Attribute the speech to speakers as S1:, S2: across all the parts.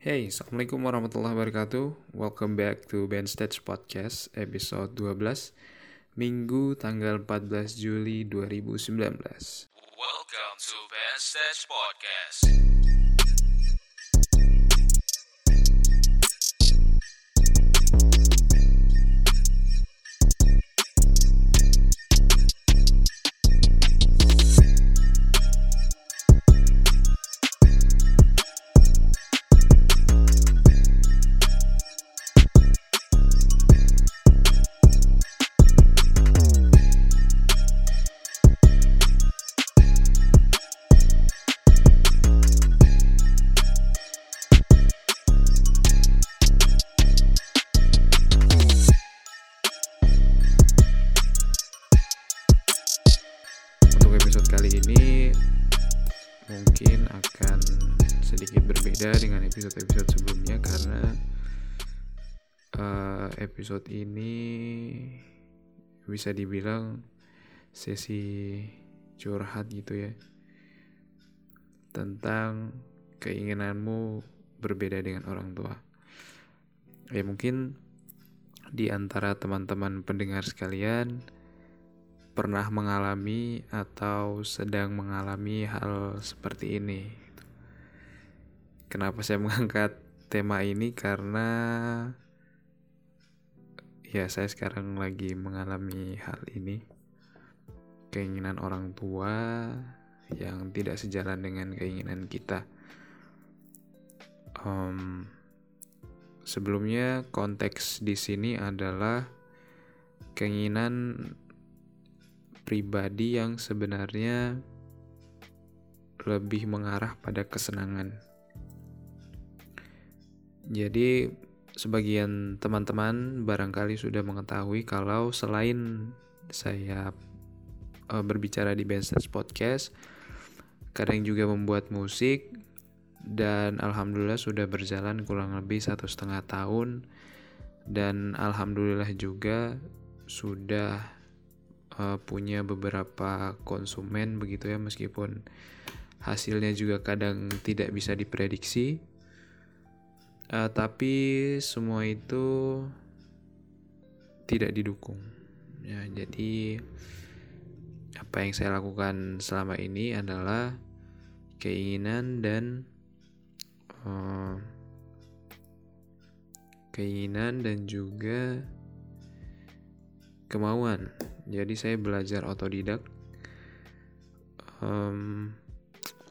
S1: Hey, Assalamualaikum warahmatullahi wabarakatuh Welcome back to Ben Stage Podcast episode 12 Minggu tanggal 14 Juli 2019
S2: Welcome to Ben Stage Podcast.
S1: Kali ini Mungkin akan sedikit berbeda dengan episode-episode sebelumnya Karena eh, episode ini bisa dibilang sesi curhat gitu ya Tentang keinginanmu berbeda dengan orang tua. Ya mungkin di antara teman-teman pendengar sekalian pernah mengalami atau sedang mengalami hal seperti ini. Kenapa saya mengangkat tema ini? Karena ya saya sekarang lagi mengalami hal ini. Keinginan orang tua yang tidak sejalan dengan keinginan kita. Em, sebelumnya konteks di sini adalah keinginan pribadi yang sebenarnya lebih mengarah pada kesenangan. Jadi, sebagian teman-teman barangkali sudah mengetahui kalau selain saya eh, berbicara di Bensters Podcast, kadang juga membuat musik dan alhamdulillah sudah berjalan kurang lebih satu setengah tahun dan alhamdulillah juga sudah uh, punya beberapa konsumen begitu ya meskipun hasilnya juga kadang tidak bisa diprediksi. Uh, tapi semua itu tidak didukung. Ya jadi apa yang saya lakukan selama ini adalah keinginan dan uh, keinginan dan juga kemauan. Jadi saya belajar otodidak. Em,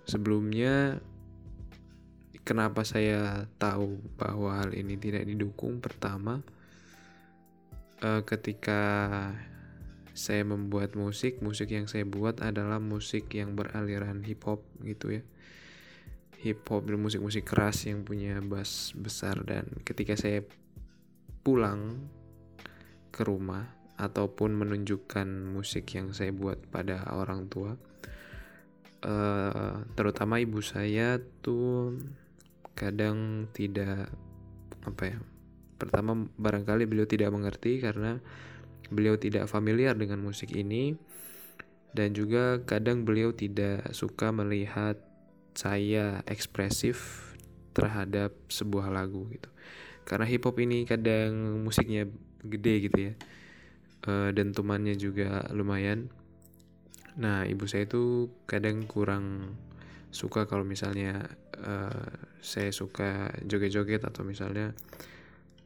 S1: sebelumnya kenapa saya tahu bahwa hal ini tidak didukung? Pertama eh, ketika saya membuat musik musik yang saya buat adalah musik yang beraliran hip hop gitu ya. Hip hop dan musik-musik keras yang punya bass besar dan ketika saya pulang ke rumah ataupun menunjukkan musik yang saya buat pada orang tua. Eh, terutama ibu saya tuh kadang tidak apa ya pertama barangkali beliau tidak mengerti karena beliau tidak familiar dengan musik ini. Dan juga kadang beliau tidak suka melihat saya ekspresif terhadap sebuah lagu gitu. Karena hip hop ini kadang musiknya gede gitu ya Eh, dentumannya juga lumayan Nah, ibu saya itu kadang kurang suka kalau misalnya eh, saya suka joget-joget atau misalnya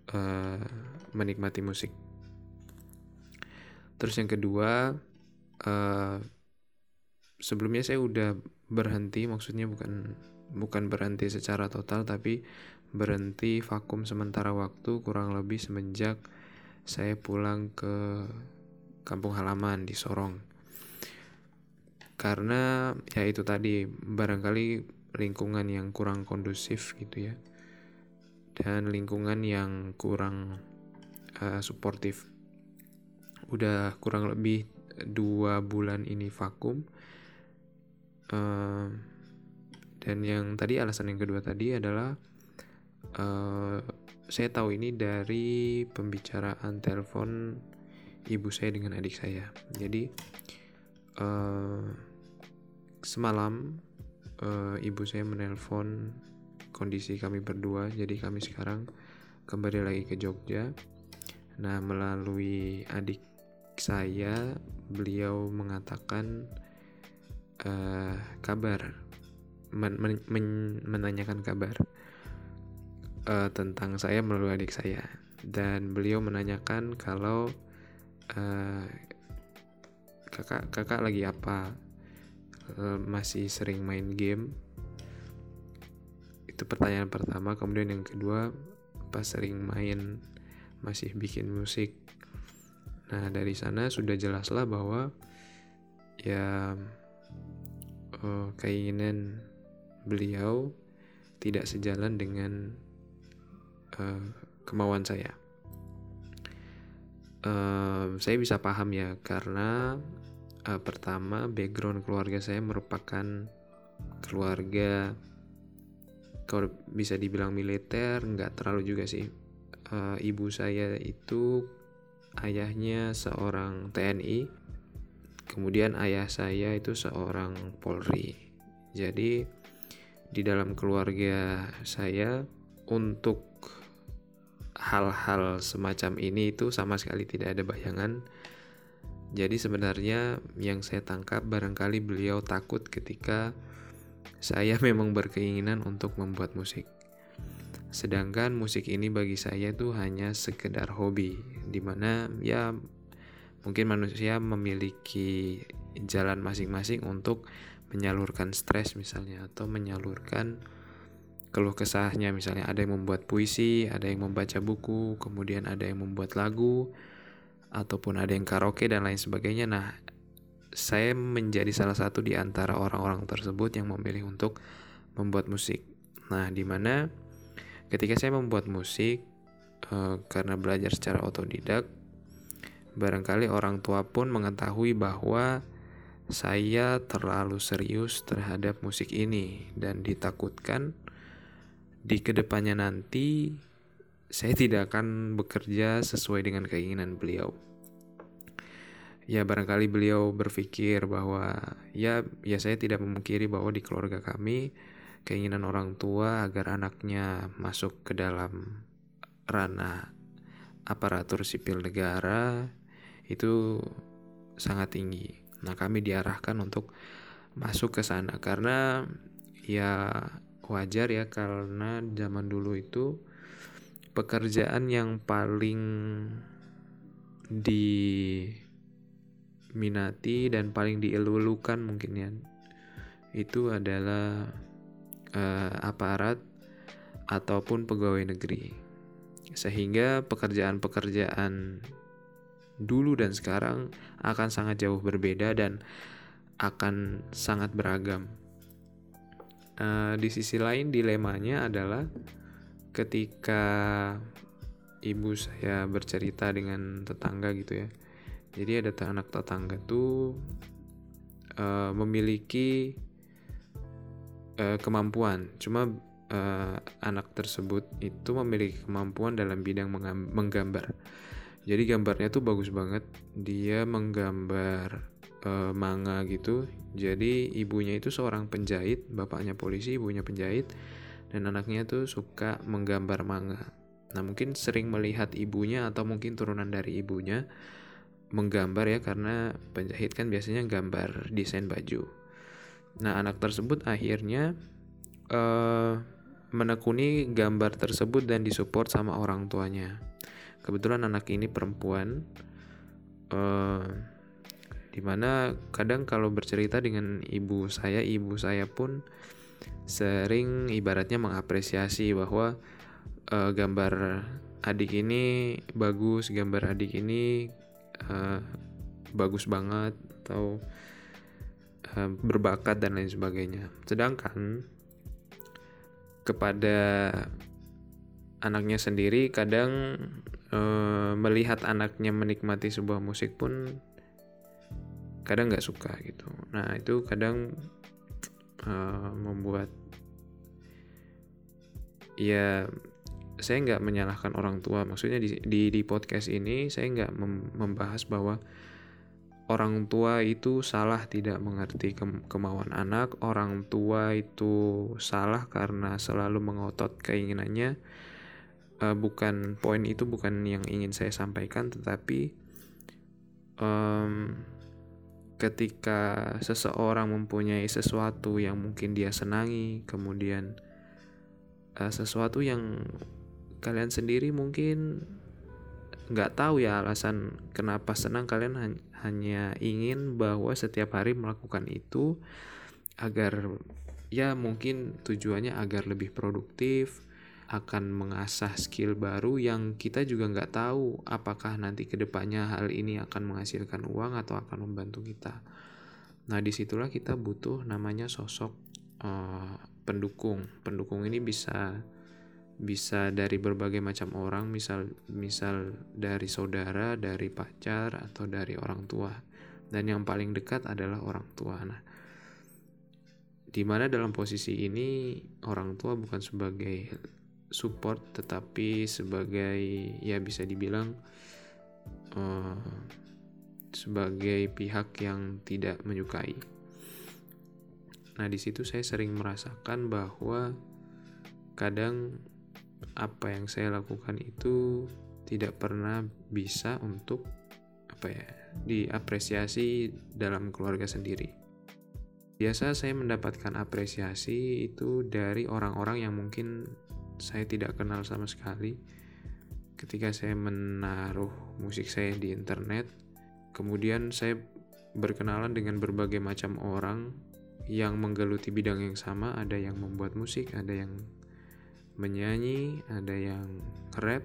S1: eh, menikmati musik. Terus yang kedua, eh, sebelumnya saya udah berhenti, maksudnya bukan bukan berhenti secara total, tapi berhenti vakum sementara waktu kurang lebih semenjak saya pulang ke kampung halaman di Sorong. Karena ya itu tadi barangkali lingkungan yang kurang kondusif gitu ya. Dan lingkungan yang kurang uh, suportif. Udah kurang lebih dua bulan ini vakum Uh, dan yang tadi alasan yang kedua tadi adalah uh, saya tahu ini dari pembicaraan telepon ibu saya dengan adik saya. Jadi uh, semalam eh, ibu saya menelpon kondisi kami berdua. Jadi kami sekarang kembali lagi ke Jogja. Nah melalui adik saya beliau mengatakan uh, kabar men men men menanyakan kabar uh, tentang saya melalui adik saya. Dan beliau menanyakan kalau uh, kakak kakak lagi apa? Uh, masih sering main game? Itu pertanyaan pertama. Kemudian yang kedua pas sering main? Masih bikin musik? Nah dari sana sudah jelaslah bahwa ya uh, keinginan beliau tidak sejalan dengan kemauan saya. Uh, saya bisa paham ya karena uh, pertama background keluarga saya merupakan keluarga kalau bisa dibilang militer nggak terlalu juga sih. Uh, ibu saya itu ayahnya seorang TNI, kemudian ayah saya itu seorang Polri. Jadi di dalam keluarga saya untuk hal-hal semacam ini itu sama sekali tidak ada bayangan. Jadi sebenarnya yang saya tangkap barangkali beliau takut ketika saya memang berkeinginan untuk membuat musik. Sedangkan musik ini bagi saya itu hanya sekedar hobi, di mana ya mungkin manusia memiliki jalan masing-masing untuk menyalurkan stres misalnya atau menyalurkan keluh kesahnya misalnya ada yang membuat puisi, ada yang membaca buku, kemudian ada yang membuat lagu ataupun ada yang karaoke dan lain sebagainya. Nah, saya menjadi salah satu di antara orang-orang tersebut yang memilih untuk membuat musik. Nah, di mana ketika saya membuat musik e, karena belajar secara otodidak, barangkali orang tua pun mengetahui bahwa saya terlalu serius terhadap musik ini dan ditakutkan di ke depannya nanti saya tidak akan bekerja sesuai dengan keinginan beliau. Ya barangkali beliau berpikir bahwa ya ya saya tidak memungkiri bahwa di keluarga kami keinginan orang tua agar anaknya masuk ke dalam ranah aparatur sipil negara itu sangat tinggi. Nah, kami diarahkan untuk masuk ke sana karena ya wajar ya karena zaman dulu itu pekerjaan yang paling diminati dan paling dielulukan mungkin ya itu adalah uh, aparat ataupun pegawai negeri sehingga pekerjaan-pekerjaan dulu dan sekarang akan sangat jauh berbeda dan akan sangat beragam. Uh, di sisi lain dilemanya adalah ketika ibu saya bercerita dengan tetangga gitu ya. Jadi ada anak tetangga tuh uh, memiliki uh, kemampuan, cuma uh, anak tersebut itu memiliki kemampuan dalam bidang menggambar. Jadi gambarnya tuh bagus banget. Dia menggambar uh, manga gitu. Jadi ibunya itu seorang penjahit bapaknya polisi ibunya penjahit dan anaknya tuh suka menggambar manga. Nah mungkin sering melihat ibunya atau mungkin turunan dari ibunya menggambar ya karena penjahit kan biasanya gambar desain baju. Nah anak tersebut akhirnya uh, menekuni gambar tersebut dan disupport sama orang tuanya. Kebetulan anak ini perempuan uh, di mana kadang kalau bercerita dengan ibu saya ibu saya pun sering ibaratnya mengapresiasi bahwa uh, gambar adik ini bagus gambar adik ini uh, bagus banget atau uh, berbakat dan lain sebagainya. Sedangkan kepada anaknya sendiri kadang melihat anaknya menikmati sebuah musik pun kadang nggak suka gitu. Nah itu kadang uh, membuat ya saya nggak menyalahkan orang tua. Maksudnya di, di di podcast ini saya nggak mem membahas bahwa orang tua itu salah tidak mengerti ke- kemauan anak, orang tua itu salah karena selalu mengotot keinginannya. Uh, bukan poin itu bukan yang ingin saya sampaikan, tetapi um, ketika seseorang mempunyai sesuatu yang mungkin dia senangi, kemudian uh, sesuatu yang kalian sendiri mungkin nggak tahu ya alasan kenapa senang kalian hanya ingin bahwa setiap hari melakukan itu agar ya mungkin tujuannya agar lebih produktif akan mengasah skill baru yang kita juga nggak tahu apakah nanti ke depannya hal ini akan menghasilkan uang atau akan membantu kita. Nah di situlah kita butuh namanya sosok uh, pendukung. Pendukung ini bisa bisa dari berbagai macam orang misal misal dari saudara dari pacar atau dari orang tua. Dan yang paling dekat adalah orang tua. Nah di mana dalam posisi ini orang tua bukan sebagai support tetapi sebagai ya bisa dibilang uh, sebagai pihak yang tidak menyukai nah di situ saya sering merasakan bahwa kadang apa yang saya lakukan itu tidak pernah bisa untuk apa ya diapresiasi dalam keluarga sendiri. Biasa saya mendapatkan apresiasi itu dari orang-orang yang mungkin saya tidak kenal sama sekali. Ketika saya menaruh musik saya di internet, kemudian saya berkenalan dengan berbagai macam orang yang menggeluti bidang yang sama, ada yang membuat musik, ada yang menyanyi, ada yang rap.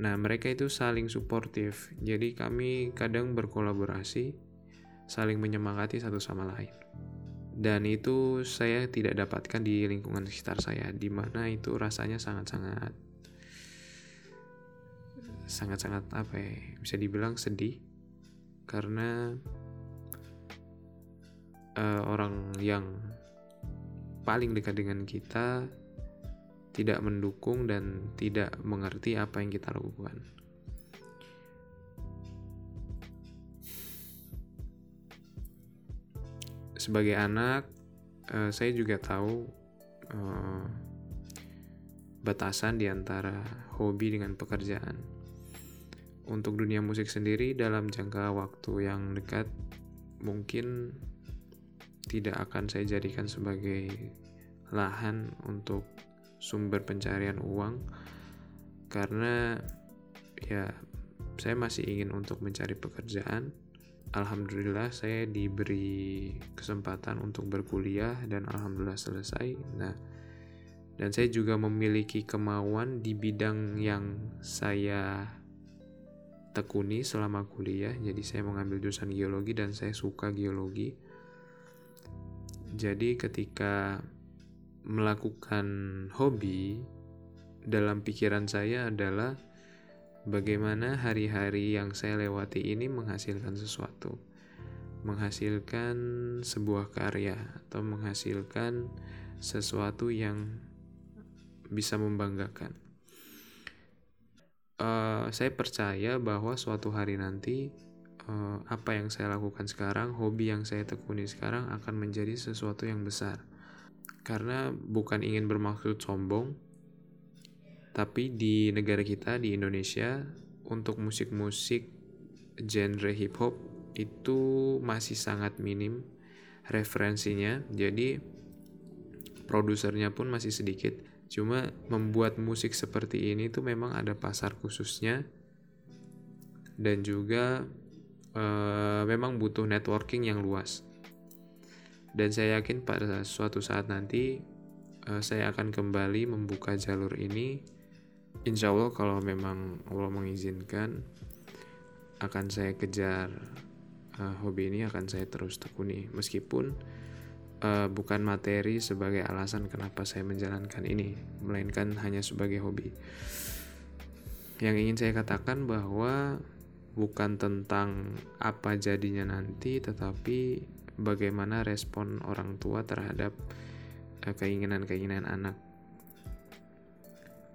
S1: Nah, mereka itu saling suportif. Jadi kami kadang berkolaborasi, saling menyemangati satu sama lain. Dan itu saya tidak dapatkan di lingkungan sekitar saya, di mana itu rasanya sangat-sangat sangat-sangat apa ya, bisa dibilang sedih karena uh, orang yang paling dekat dengan kita tidak mendukung dan tidak mengerti apa yang kita lakukan. Sebagai anak, uh, saya juga tahu uh, batasan di antara hobi dengan pekerjaan. Untuk dunia musik sendiri, dalam jangka waktu yang dekat, mungkin tidak akan saya jadikan sebagai lahan untuk sumber pencarian uang karena ya saya masih ingin untuk mencari pekerjaan alhamdulillah saya diberi kesempatan untuk berkuliah dan alhamdulillah selesai. Nah dan saya juga memiliki kemauan di bidang yang saya tekuni selama kuliah. Jadi saya mengambil jurusan geologi dan saya suka geologi. Jadi ketika melakukan hobi dalam pikiran saya adalah bagaimana hari-hari yang saya lewati ini menghasilkan sesuatu, menghasilkan sebuah karya atau menghasilkan sesuatu yang bisa membanggakan. Uh, saya percaya bahwa suatu hari nanti uh, apa yang saya lakukan sekarang, hobi yang saya tekuni sekarang akan menjadi sesuatu yang besar karena bukan ingin bermaksud sombong, tapi di negara kita di Indonesia untuk musik-musik genre hip hop itu masih sangat minim referensinya. Jadi produsernya pun masih sedikit. Cuma membuat musik seperti ini tuh memang ada pasar khususnya dan juga uh, memang butuh networking yang luas dan saya yakin pada suatu saat nanti uh, saya akan kembali membuka jalur ini insya Allah kalau memang Allah mengizinkan akan saya kejar uh, hobi ini akan saya terus tekuni meskipun uh, bukan materi sebagai alasan kenapa saya menjalankan ini melainkan hanya sebagai hobi yang ingin saya katakan bahwa bukan tentang apa jadinya nanti tetapi bagaimana respon orang tua terhadap eh, keinginan-keinginan anak.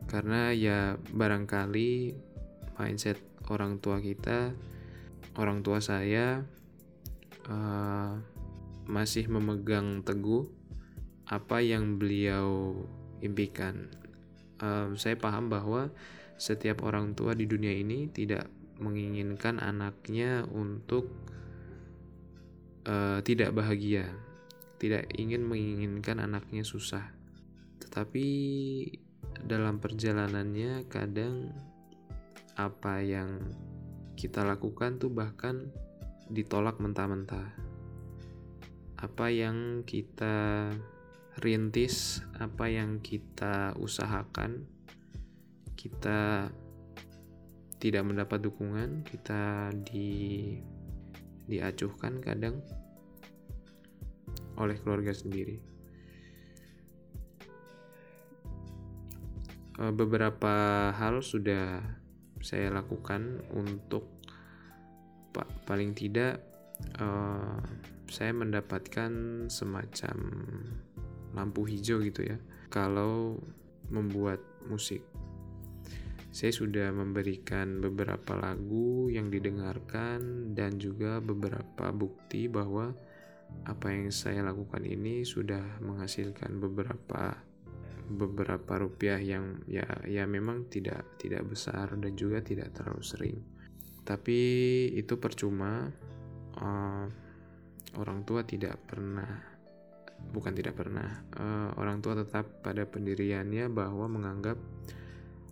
S1: Karena ya barangkali mindset orang tua kita, orang tua saya uh, masih memegang teguh apa yang beliau impikan. Uh, saya paham bahwa setiap orang tua di dunia ini tidak menginginkan anaknya untuk uh, tidak bahagia, tidak ingin menginginkan anaknya susah. Tetapi dalam perjalanannya kadang apa yang kita lakukan tuh bahkan ditolak mentah-mentah. Apa yang kita rintis, apa yang kita usahakan, kita tidak mendapat dukungan, kita di diacuhkan kadang oleh keluarga sendiri. Beberapa hal sudah saya lakukan untuk paling tidak uh, saya mendapatkan semacam lampu hijau gitu ya kalau membuat musik. Saya sudah memberikan beberapa lagu yang didengarkan dan juga beberapa bukti bahwa apa yang saya lakukan ini sudah menghasilkan beberapa beberapa rupiah yang ya ya memang tidak tidak besar dan juga tidak terlalu sering. Tapi itu percuma uh, orang tua tidak pernah bukan tidak pernah uh, orang tua tetap pada pendiriannya bahwa menganggap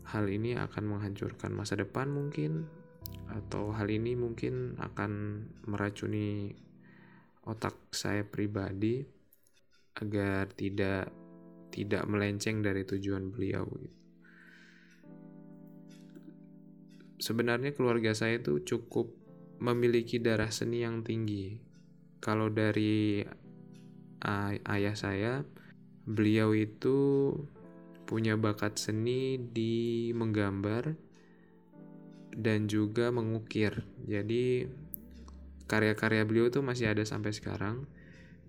S1: hal ini akan menghancurkan masa depan mungkin atau hal ini mungkin akan meracuni otak saya pribadi agar tidak tidak melenceng dari tujuan beliau gitu. Sebenarnya keluarga saya itu cukup memiliki darah seni yang tinggi. Kalau dari ay ayah saya, beliau itu punya bakat seni di menggambar dan juga mengukir. Jadi karya-karya beliau tuh masih ada sampai sekarang.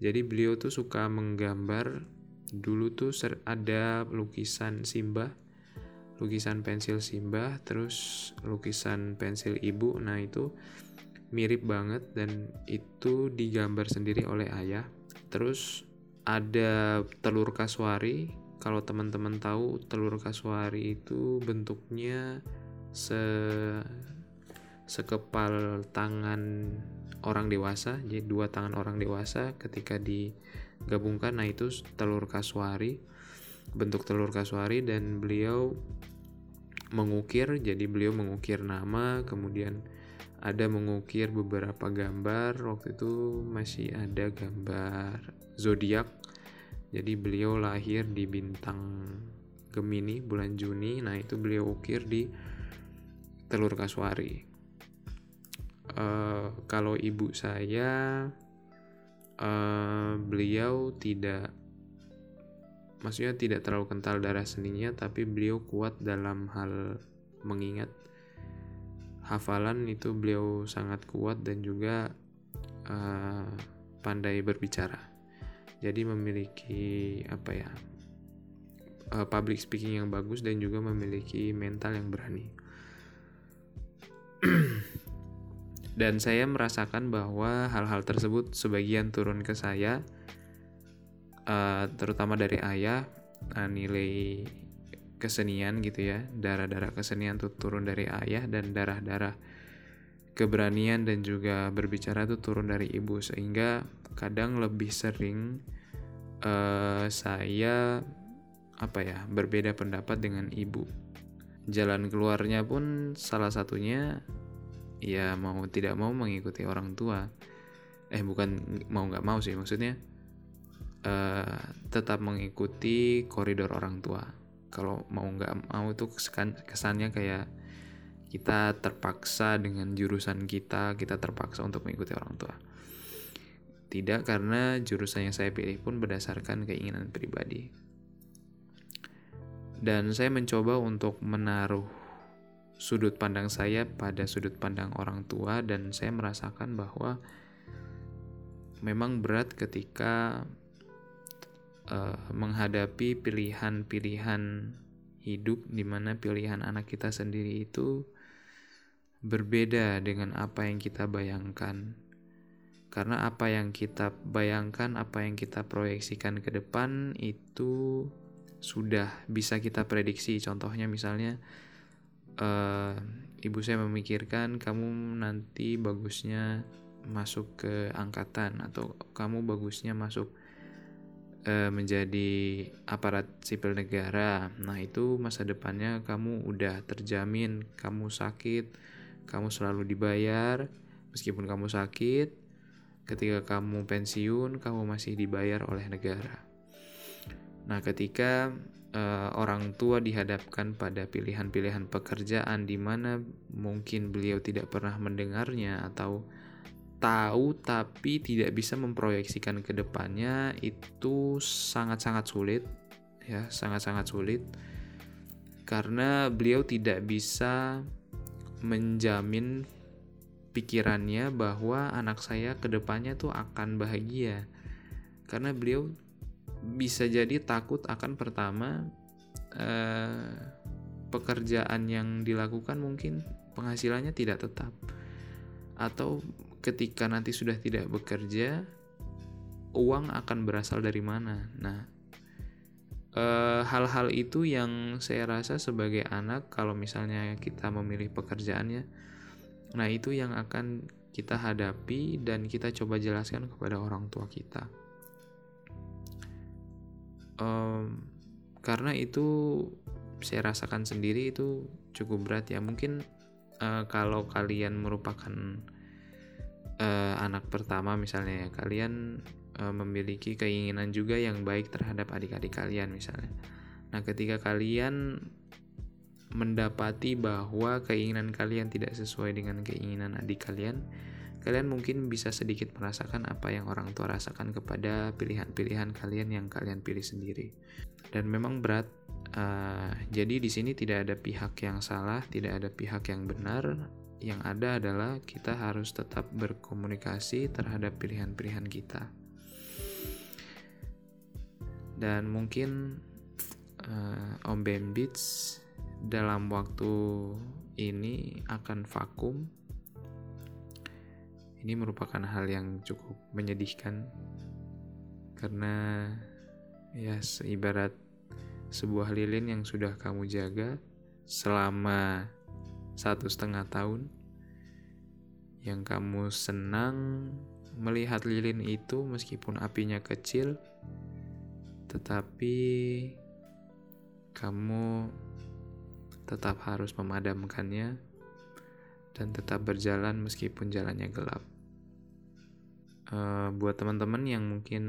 S1: Jadi beliau tuh suka menggambar dulu tuh ada lukisan Simba lukisan pensil Simba terus lukisan pensil ibu. Nah itu mirip banget dan itu digambar sendiri oleh ayah. Terus ada telur kasuari. Kalau teman-teman tahu telur kasuari itu bentuknya se sekepal tangan orang dewasa jadi dua tangan orang dewasa ketika di gabungkan. Nah itu telur kasuari bentuk telur kasuari dan beliau mengukir jadi beliau mengukir nama kemudian ada mengukir beberapa gambar. Waktu itu masih ada gambar zodiak. Jadi beliau lahir di bintang Gemini bulan Juni. Nah itu beliau ukir di telur kasuari. Uh, kalau ibu saya uh, beliau tidak maksudnya tidak terlalu kental darah seninya tapi beliau kuat dalam hal mengingat hafalan itu beliau sangat kuat dan juga uh, pandai berbicara. Jadi memiliki apa ya uh, public speaking yang bagus dan juga memiliki mental yang berani dan saya merasakan bahwa hal-hal tersebut sebagian turun ke saya uh, terutama dari ayah uh, nilai kesenian gitu ya. Darah-darah kesenian tuh turun dari ayah dan darah-darah keberanian dan juga berbicara tuh turun dari ibu. Sehingga kadang lebih sering uh, saya apa ya berbeda pendapat dengan ibu. Jalan keluarnya pun salah satunya ya mau tidak mau mengikuti orang tua. Eh bukan mau nggak mau sih maksudnya uh, tetap mengikuti koridor orang tua. Kalau mau nggak mau itu kesannya kayak kita terpaksa dengan jurusan kita kita terpaksa untuk mengikuti orang tua. Tidak karena jurusan yang saya pilih pun berdasarkan keinginan pribadi. Dan saya mencoba untuk menaruh sudut pandang saya pada sudut pandang orang tua dan saya merasakan bahwa memang berat ketika uh, menghadapi pilihan-pilihan hidup di mana pilihan anak kita sendiri itu berbeda dengan apa yang kita bayangkan. karena apa yang kita bayangkan, apa yang kita proyeksikan ke depan itu sudah bisa kita prediksi. Contohnya misalnya uh, ibu saya memikirkan kamu nanti bagusnya masuk ke angkatan atau kamu bagusnya masuk uh, menjadi aparat sipil negara. Nah, itu masa depannya kamu udah terjamin, kamu sakit, kamu selalu dibayar meskipun kamu sakit Ketika kamu pensiun, kamu masih dibayar oleh negara. Nah, ketika uh, orang tua dihadapkan pada pilihan-pilihan pekerjaan di mana mungkin beliau tidak pernah mendengarnya atau tahu tapi tidak bisa memproyeksikan ke depannya itu sangat-sangat sulit ya, sangat-sangat sulit. Karena beliau tidak bisa menjamin pikirannya bahwa anak saya ke depannya tuh akan bahagia. Karena beliau bisa jadi takut akan pertama eh, pekerjaan yang dilakukan mungkin penghasilannya tidak tetap atau ketika nanti sudah tidak bekerja uang akan berasal dari mana nah eh, hal-hal itu yang saya rasa sebagai anak kalau misalnya kita memilih pekerjaannya Nah, itu yang akan kita hadapi dan kita coba jelaskan kepada orang tua kita. Um, karena itu saya rasakan sendiri itu cukup berat ya. Mungkin uh, kalau kalian merupakan uh, anak pertama misalnya ya, kalian uh, memiliki keinginan juga yang baik terhadap adik-adik kalian misalnya. Nah, ketika kalian mendapati bahwa keinginan kalian tidak sesuai dengan keinginan adik kalian, kalian mungkin bisa sedikit merasakan apa yang orang tua rasakan kepada pilihan-pilihan kalian yang kalian pilih sendiri. Dan memang berat. Uh, jadi di sini tidak ada pihak yang salah, tidak ada pihak yang benar. Yang ada adalah kita harus tetap berkomunikasi terhadap pilihan-pilihan kita. Dan mungkin uh, Om Ben Beats dalam waktu ini akan vakum. Ini merupakan hal yang cukup menyedihkan karena ya seibarat sebuah lilin yang sudah kamu jaga selama satu setengah tahun yang kamu senang melihat lilin itu meskipun apinya kecil tetapi kamu tetap harus memadamkannya dan tetap berjalan meskipun jalannya gelap. Uh, buat teman-teman yang mungkin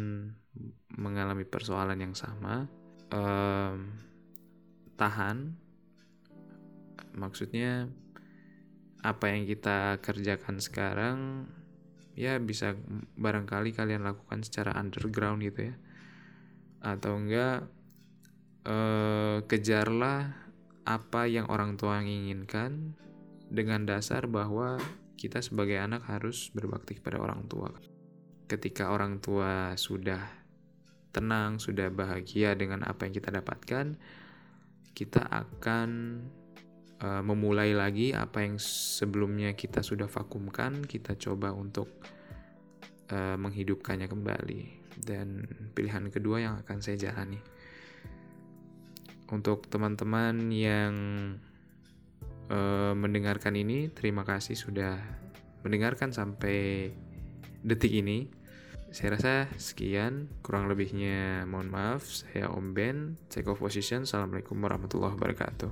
S1: mengalami persoalan yang sama, uh, tahan. Maksudnya apa yang kita kerjakan sekarang ya bisa barangkali kalian lakukan secara underground gitu ya atau enggak uh, kejarlah apa yang orang tua inginkan dengan dasar bahwa kita sebagai anak harus berbakti kepada orang tua. Ketika orang tua sudah tenang, sudah bahagia dengan apa yang kita dapatkan, kita akan uh, memulai lagi apa yang sebelumnya kita sudah vakumkan, kita coba untuk uh, menghidupkannya kembali. Dan pilihan kedua yang akan saya jalani untuk teman-teman yang uh, mendengarkan ini, terima kasih sudah mendengarkan sampai detik ini. Saya rasa sekian, kurang lebihnya mohon maaf. Saya Om Ben, Take Off Position. Assalamualaikum warahmatullahi wabarakatuh.